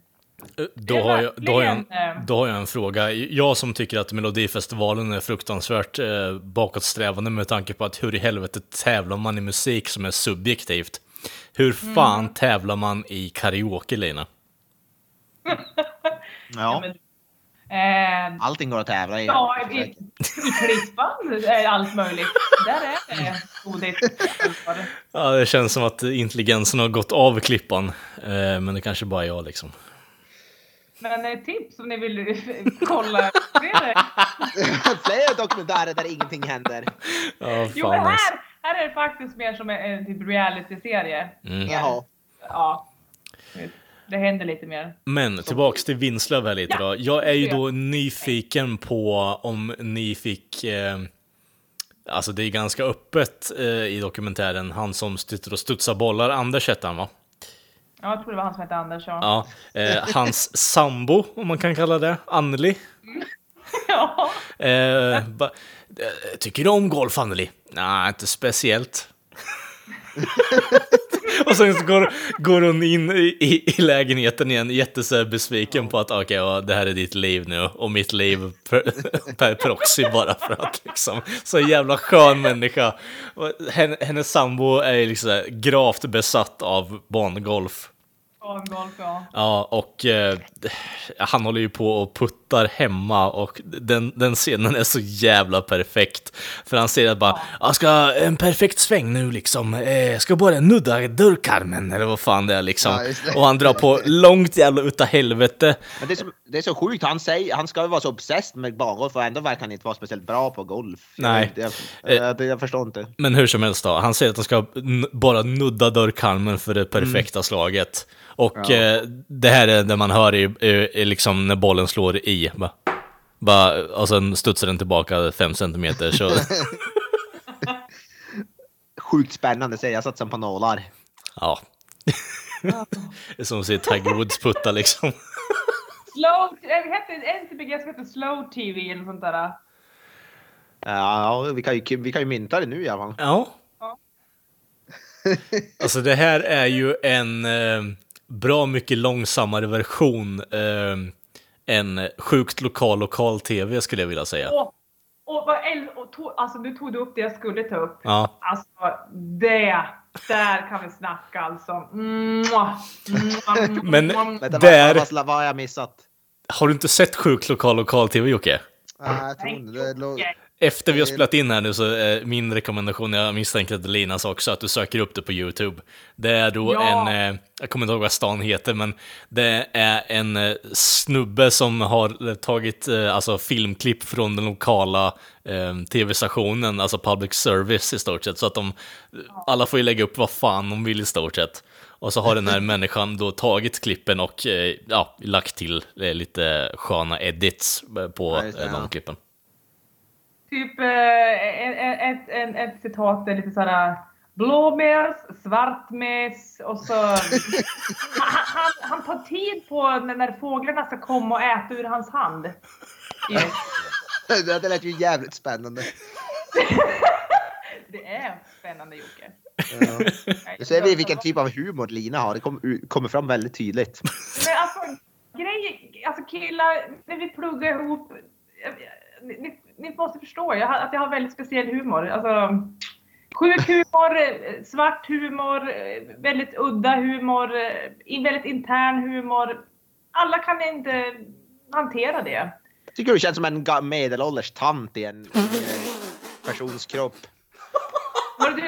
Då har, jag, då, har jag en, eh, då har jag en fråga. Jag som tycker att Melodifestivalen är fruktansvärt eh, bakåtsträvande med tanke på att hur i helvete tävlar man i musik som är subjektivt? Hur Mm. fan tävlar man i karaoke, Lina? Ja, eh, allting går att tävla i. Ja, i, i Klippan är allt möjligt. Där är det godis. Ja, det känns som att intelligensen har gått av klippan. Eh, men det kanske bara är jag liksom. Men ett tips om ni vill kolla. Det är det. Flera dokumentärer där ingenting händer. Ja, Jo, men alltså. här, här är det faktiskt mer som en, en typ reality-serie. Mm. Jaha. Ja. Det händer lite mer. Men tillbaks till Vinslöv här lite Ja, då. Jag är ju då nyfiken på om ni fick... Eh, alltså det är ganska öppet eh, i dokumentären. Han som sitter och studsar bollar, Anders hette han va? Ja, jag tror det var han som hette Anders. Ja. Ja. Eh, hans sambo, om man kan kalla det, Anneli. ja. Eh, ba, eh, tycker du om golf, Anneli? Nej, inte speciellt. och sen så går, går hon in i, i, i lägenheten igen, jätteså besviken på att okej, ja, det här är ditt liv nu och mitt liv per, per proxy bara för att liksom, så jävla skön människa. Hennes sambo är liksom gravt besatt av bangolf. Ja. Och eh, han håller ju på och puttar hemma och den, den scenen är så jävla perfekt. För han säger att bara, jag ska en perfekt sväng nu liksom, eh, ska bara nudda dörrkarmen eller vad fan det är liksom. Och han drar på långt jävla utav helvete. Men det är, så, det är så sjukt, han, säger, han ska ju vara så obsessed med bangolf och ändå verkar han inte vara speciellt bra på golf. Nej. Jag, jag, jag, jag förstår inte. Men hur som helst då, han säger att han ska bara nudda dörrkarmen för det perfekta slaget. Och Ja. eh, det här är det man hör i, i, i liksom när bollen slår i. Bara, bara, och sen studsar den tillbaka fem centimeter. Så, sjukt spännande serie. Jag satt som på nålar. Ja. det är som att se Tiger Woods putta liksom. Slow, är det inte begrepp som heter slow tv eller sånt där? Ja, vi kan ju, vi kan ju mynta det nu i alla fall. Ja. Ja. Alltså det här är ju en eh, bra mycket långsammare version eh, än sjukt lokal lokal tv skulle jag vilja säga. Och, och, vad äl- och tog, alltså nu tog du upp det jag skulle ta upp. Ja. Alltså det, där kan vi snacka alltså. Mwah, mwah, Men-. Vänta, Där- vad, vad, vad har jag missat? Har du inte sett sjukt lokal lokal tv Jocke? Ja, jag tror inte det. Efter vi har spelat in här nu så är min rekommendation, jag misstänker att det är Linas också, att du söker upp det på YouTube. Det är då Ja. en, eh, jag kommer inte ihåg vad stan heter, men det är en eh, snubbe som har tagit eh, alltså, filmklipp från den lokala eh, tv-stationen, alltså public service i stort sett, så att de, alla får ju lägga upp vad fan de vill i stort sett. Och så har den här människan då tagit klippen och ja, lagt till lite sköna edits på Ja, de klippen. Typ eh, ett, ett, ett, citat är lite såhär blåmes, svartmes och så... han, han, han tar tid på när, fåglarna ska komma och äta ur hans hand. Yes. Det lät ju jävligt spännande. Det är spännande Jocke. Ja. Ser vi vilken typ av humor Lina har. Det kommer, kommer fram väldigt tydligt. Men alltså, grejer, alltså killar, när vi pluggar ihop. Ni, ni, måste förstå jag, att jag har väldigt speciell humor. Alltså, sjuk humor, eh, svart humor, eh, väldigt udda humor, eh, väldigt intern humor. Alla kan inte hantera det. Tycker du känns som en medelålders tant i en, persons kropp. Du,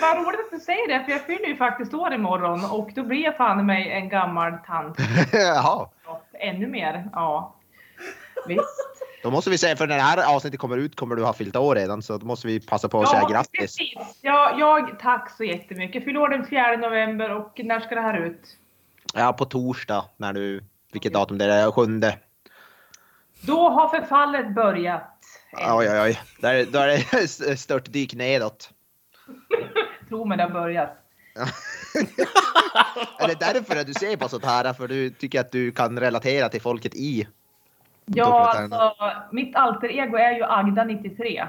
vad- roligt att du säger det, för jag fyller ju faktiskt år imorgon och då blir jag fan mig en gammal tant. Jaha. Ännu mer, ja. Visst. Då måste vi säga, för när det här avsnittet kommer ut kommer du ha fyllt år redan, så då måste vi passa på att säga grattis. Precis. Ja, jag, tack så jättemycket. Fyller år den 4 november och när ska det här ut? Ja, på torsdag, när du, vilket datum det är, sjunde. Då har förfallet börjat. Oj, oj, oj. Där, där är det störtdyk nedåt. Tro mig, det har börjat. Är det därför att du ser på sånt här? För du tycker att du kan relatera till folket i? Ja, alltså, mitt alter ego är ju Agda 93.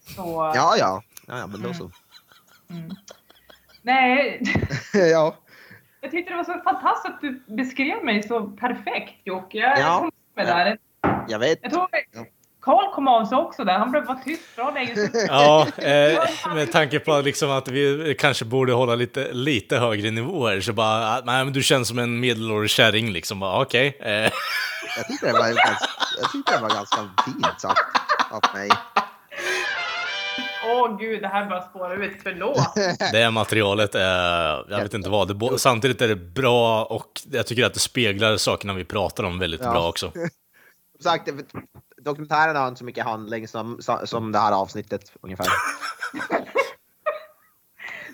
Så, Ja, ja. Ja, ja men då så. mm. Nej, ja. jag tyckte det var så fantastiskt att du beskrev mig så perfekt Jocke. Jag Ja. med där. Jag vet. Jag tror Ja. Karl kom av sig också där. Han blev bara tyst bra länge. Ja, eh, med tanke på liksom att vi kanske borde hålla lite, lite högre nivåer så bara, ah, nej men du känns som en medelålders kärring liksom. Bara, Okej. Eh, Jag tyckte det var ganska, jag tyckte det var ganska fint sagt av mig. Åh gud, det här bara spåra ut. Förlåt. det här materialet är, jag vet inte vad, det, samtidigt är det bra och jag tycker att det speglar sakerna vi pratar om väldigt Ja. bra också. Som sagt, dokumentären har inte så mycket handling som, som det här avsnittet ungefär.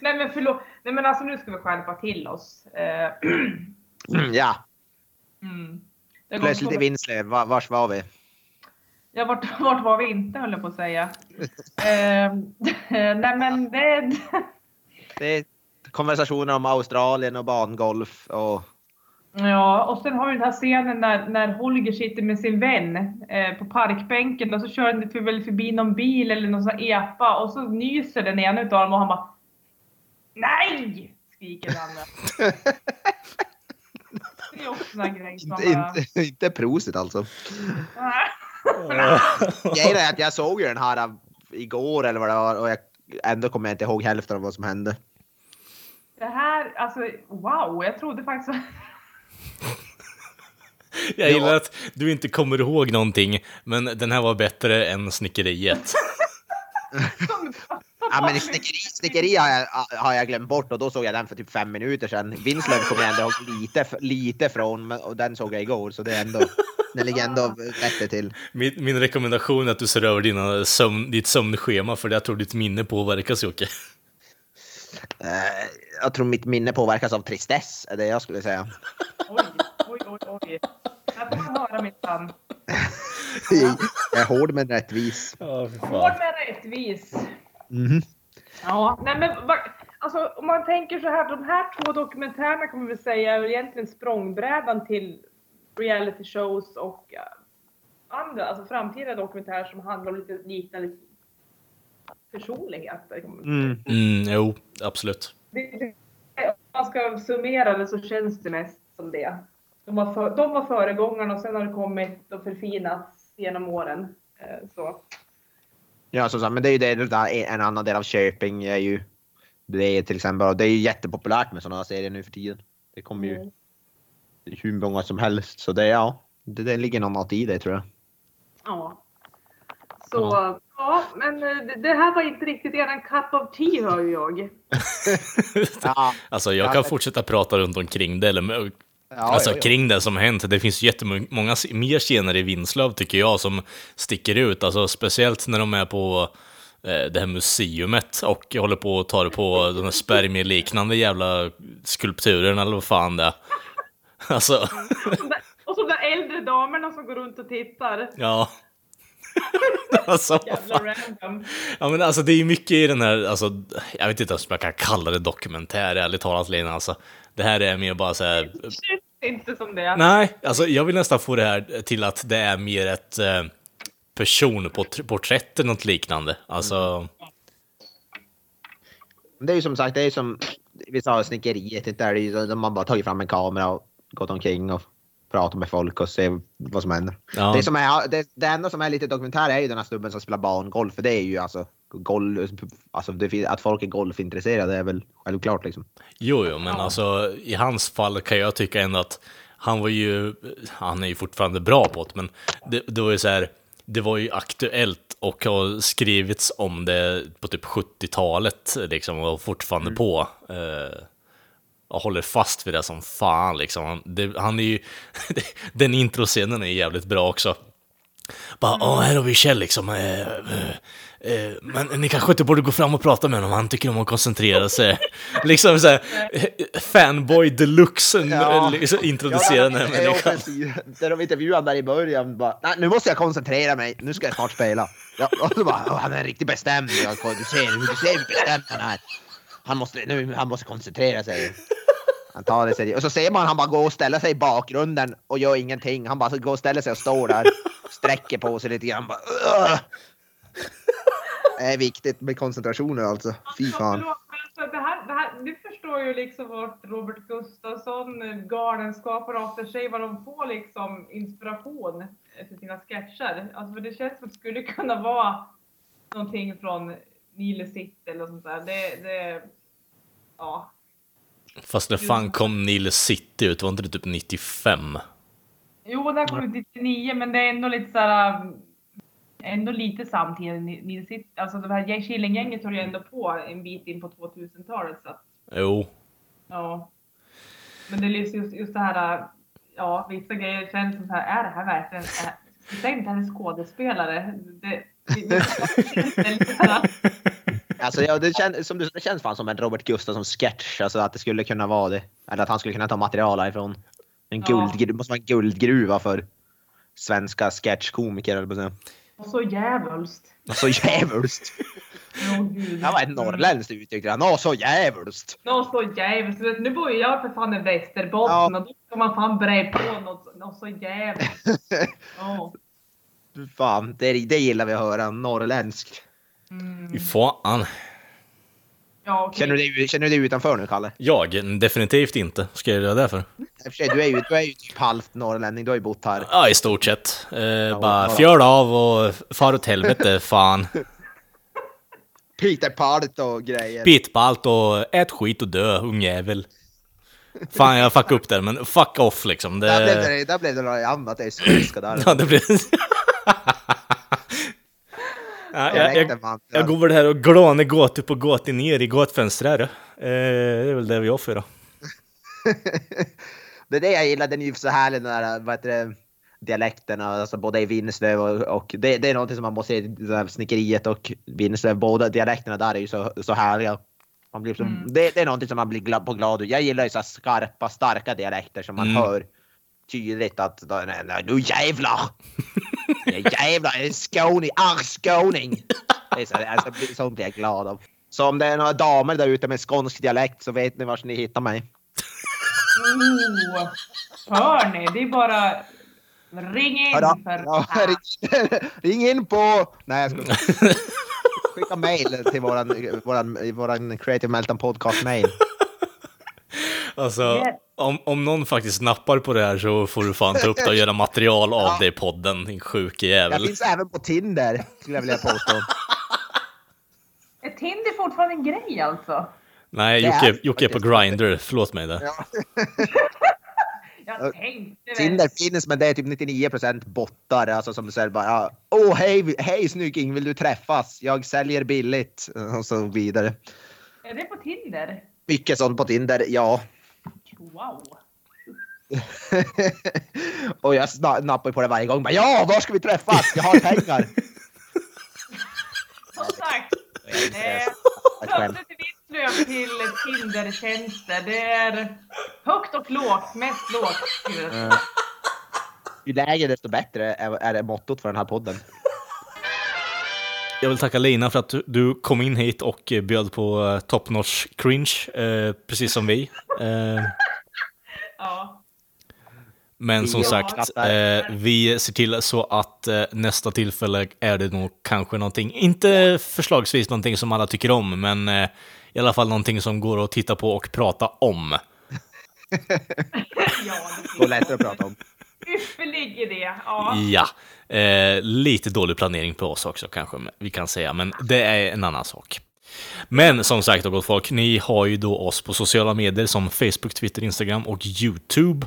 Nej men förlåt. Nej men alltså nu ska vi skärpa till oss. Eh, Ja, mm. Det går plötsligt i Vinslöv. Var, vars var vi? Ja, vart, vart var vi inte höll jag på att säga. eh, nej men det... Det är konversationer om Australien och bangolf och... Ja, och sen har vi den här scenen när, när Holger sitter med sin vän eh, på parkbänken och så kör för- väl förbi någon bil eller någon sån epa och så nyser den ena utav dem och han bara Nej! Skriker den andra. Det är också en sån här grej som man Inte, bara... inte, inte prosit alltså. Grejen är att jag såg ju den här av- igår eller vad det var och jag, ändå kommer jag inte ihåg hälften av vad som hände. Det här, alltså wow, jag trodde faktiskt... Jag gillar att du inte kommer ihåg någonting, men den här var bättre än snickeriet. Ja, men snickeri, snickeri har, jag, har jag glömt bort och då såg jag den för typ fem minuter sedan. Vinslöv kommer jag ändå ihåg lite, lite från och den såg jag igår så det är ändå, den ligger ändå bättre till. Min, min rekommendation är att du ser över dina sömn, ditt sömnschema, för jag tror ditt minne påverkas Jocke. Eh, jag tror mitt minne påverkas av tristess, är det jag skulle säga. Oj, oj, oj, oj. Får man höra mitt namn. Jag är hård men rättvis. Hård men rättvis. Mhm. Ja, nej men alltså om man tänker så här, de här två dokumentärerna man väl säga är egentligen språngbrädan till reality shows och eh, andra, alltså framtida dokumentärer som handlar om lite liknande personligheter. Mm. Mm, jo, absolut. Det, det, om man ska summera det så känns det mest som det. De var, för, de var föregångarna och sen har det kommit och förfinats genom åren. Eh, Så. Ja, så, så, men det är ju det, det där, en annan del av Köping är ju det är till exempel, det är ju jättepopulärt med sådana serier nu för tiden. Det kommer ju Mm. hur många som helst, så det ja, det, det ligger något i det tror jag. Ja. Så ja, men eh, det- här var inte riktigt eran cup of tea hör ju jag. Ja, Alltså jag Ja, kan fortsätta prata runt omkring det, eller ja, alltså ja, ja. kring det som hänt. Det finns jättemånga mer scener i Vinslöv tycker jag som sticker ut. Alltså speciellt när de är på eh, det här museumet och håller på att ta det på de här spermieliknande jävla skulpturerna eller vad fan det är. Alltså, Och så de äldre damerna som går runt och tittar. ja. Alltså, Jävla random. Ja men alltså det är ju mycket i den här, alltså, jag vet inte ens om jag kan kalla det dokumentär, ärligt talat Lena. Alltså, det här är mer bara så här. Det inte som det. Nej, alltså jag vill nästan få det här till att det är mer ett eh, personporträtt eller något liknande. Alltså, Det är ju som sagt, det är som vi sa snickeriet, där är ju, de har bara tagit fram en kamera och gått omkring och pratat med folk och se vad som händer. ja. Det, som är, det, det enda som är lite dokumentär är ju den här snubben som spelar barngolf, för det är ju alltså golf, alltså det, att folk är golfintresserade är väl självklart liksom. Jo, jo, men Ja. alltså i hans fall kan jag tycka ändå att han var ju, han är ju fortfarande bra på det, men det, det var ju så här, det var ju aktuellt och har skrivits om det på typ 70-talet liksom och fortfarande på. Eh, och håller fast vid det som fan liksom. Han, det, han är ju, den introscenen är jävligt bra också. Bara, åh, här har vi Kjell liksom. Eh, eh, men ni kanske inte borde gå fram och prata med honom, han tycker om att koncentrera sig. liksom såhär, fanboy deluxe Ja. liksom, introducera den här människan. Där de intervjuade där i början bara, nej nu måste jag koncentrera mig, nu ska jag snart spela. Ja, och så bara, "Åh, han är riktigt bestämd. Du ser du ser hur bestämd han är. Han måste, nu, han måste koncentrera sig. Han tar det seriöst. Och så ser man han bara gå och ställa sig i bakgrunden och gör ingenting. Han bara går och ställer sig och står där, sträcker på sig lite grann. Bara, "Ugh." det är viktigt med koncentrationen alltså. Fy fan. alltså, det här, det här, du förstår ju liksom vart Robert Gustafsson, eh, galenskap och After Shave, vad de får liksom inspiration eh, till sina sketcher. Alltså för det känns som det skulle kunna vara någonting från Nile City eller sånt där. Det, det, ja. Fast när fan kom Nile City ut? Var inte det typ 95? Jo, den kom ut 99, men det är ändå lite såhär, um, ändå lite samtidigt. Nile City, alltså det här Killinggänget höll ju ändå på en bit in på 2000-talet så att Jo. Ja. Men det är just, just, det här, ja, vissa grejer känns som så här, är det här verkligen, är, det inte är skådespelare. Det, Alltså, ja, det, känns, som det känns fan som en Robert Gustafsson sketch, alltså att det skulle kunna vara det. Eller att han skulle kunna ta material härifrån. En Ja. guldgruva, det måste vara en guldgruva för svenska sketchkomiker, eller på och så djävulskt. Så djävulskt! Åh gud. Det var ett norrländskt uttryck. Nå, så djävulskt! Något så djävulskt. Nu bor ju jag för fan i Västerbotten Ja. och då ska man fan bre på något, något så jävligt. Ja. Fan, det, det gillar vi att höra. Norrländsk. Mm. Fy fan. Ja, okej. Känner du dig, känner du dig utanför nu, Kalle? Jag? Definitivt inte. Ska jag göra det för? Du är ju, du är ju typ halvt norrlänning. Du har ju bott här. Ja, i stort sett. Eh, bara ja. fjörd av och far åt helvete, fan. Peter Part och grejer. Allt och ät skit och dö, ungjävel. Fan, jag fuckade upp där, men fuck off liksom. Det... Där blev det, där blev det något annat. Det är skånska där. Ja, det blir... ja, jag, jag, jag går väl här och glånar gåtor på gåtor ner i gåtfönstret. Eh, det är väl det vi offrar då. det är det jag gillar, den är ju så härlig den där, vad heter det, dialekterna, alltså både i Vinslöv och, och det, det är någonting som man måste se, där snickeriet och Vinslöv, båda dialekterna där är ju så, så härliga. Man blir så, Mm. det, det är någonting som man blir glad, på glad. Jag gillar ju så skarpa, starka dialekter som man Mm. hör tydligt att nu jävlar! Nu jävlar, en skåning, arg skåning! Det är så, alltså, sånt blir jag glad av. Så om det är några damer där ute med skånsk dialekt så vet ni var ni hittar mig. Oh, hör ni? Det är bara ring in Hörda, för ja, ring, ring in på... Nej, jag skojar. Skicka mail till våran, våran, våran Creative Meltdown podcast mail. Alltså, Yes. om, om någon faktiskt nappar på det här så får du fan ta upp det och göra material av Ja. det i podden, din sjuke Jag jävel. finns även på Tinder, skulle jag vilja påstå. Är Tinder fortfarande en grej alltså? Nej, Det är Jocke, Jocke är på Grindr, förlåt mig. Ja. Jag Ja, tänkte väl. Tinder finns, men det är typ 99% bottar. Alltså som säger bara ja, Åh hej, hej snygging, vill du träffas? Jag säljer billigt. Och så vidare. Är det på Tinder? Mycket sånt på Tinder, ja. Wow. och jag nappar på det varje gång. Bara, ja, var ska vi träffas? Jag har pengar. Som sagt. Eh, skämt. Flödet i mitt flöde till Tinder-tjänster. Det är högt och lågt. Mest lågt. Eh, Ju lägre desto bättre är, är det mottot för den här podden. Jag vill tacka Lina för att du, kom in hit och eh, bjöd på uh, Top Notch Cringe, eh, precis som vi. Eh, Ja. men som Ja, sagt, eh, vi ser till så att eh, nästa tillfälle är det nog kanske någonting, inte förslagsvis någonting som alla tycker om, men eh, i alla fall någonting som går att titta på och prata om. ja, Går lättare att prata om. Ypperlig idé. Ja. Ja, eh, lite dålig planering på oss också kanske vi kan säga, men det är en annan sak. Men som sagt, då, gott folk, ni har ju då oss på sociala medier som Facebook, Twitter, Instagram och YouTube.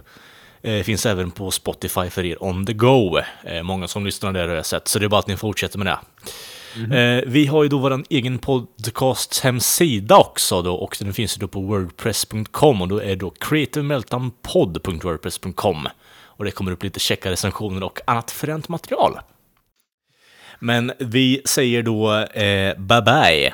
Eh, finns även på Spotify för er on the go. Eh, många som lyssnar där har jag sett, så det är bara att ni fortsätter med det. Eh, vi har ju då vår egen podcast hemsida också då, och den finns ju då på wordpress.com och då är det då creativemeltdownpod.wordpress.com och det kommer upp lite checka recensioner och annat fränt material. Men vi säger då eh, bye bye.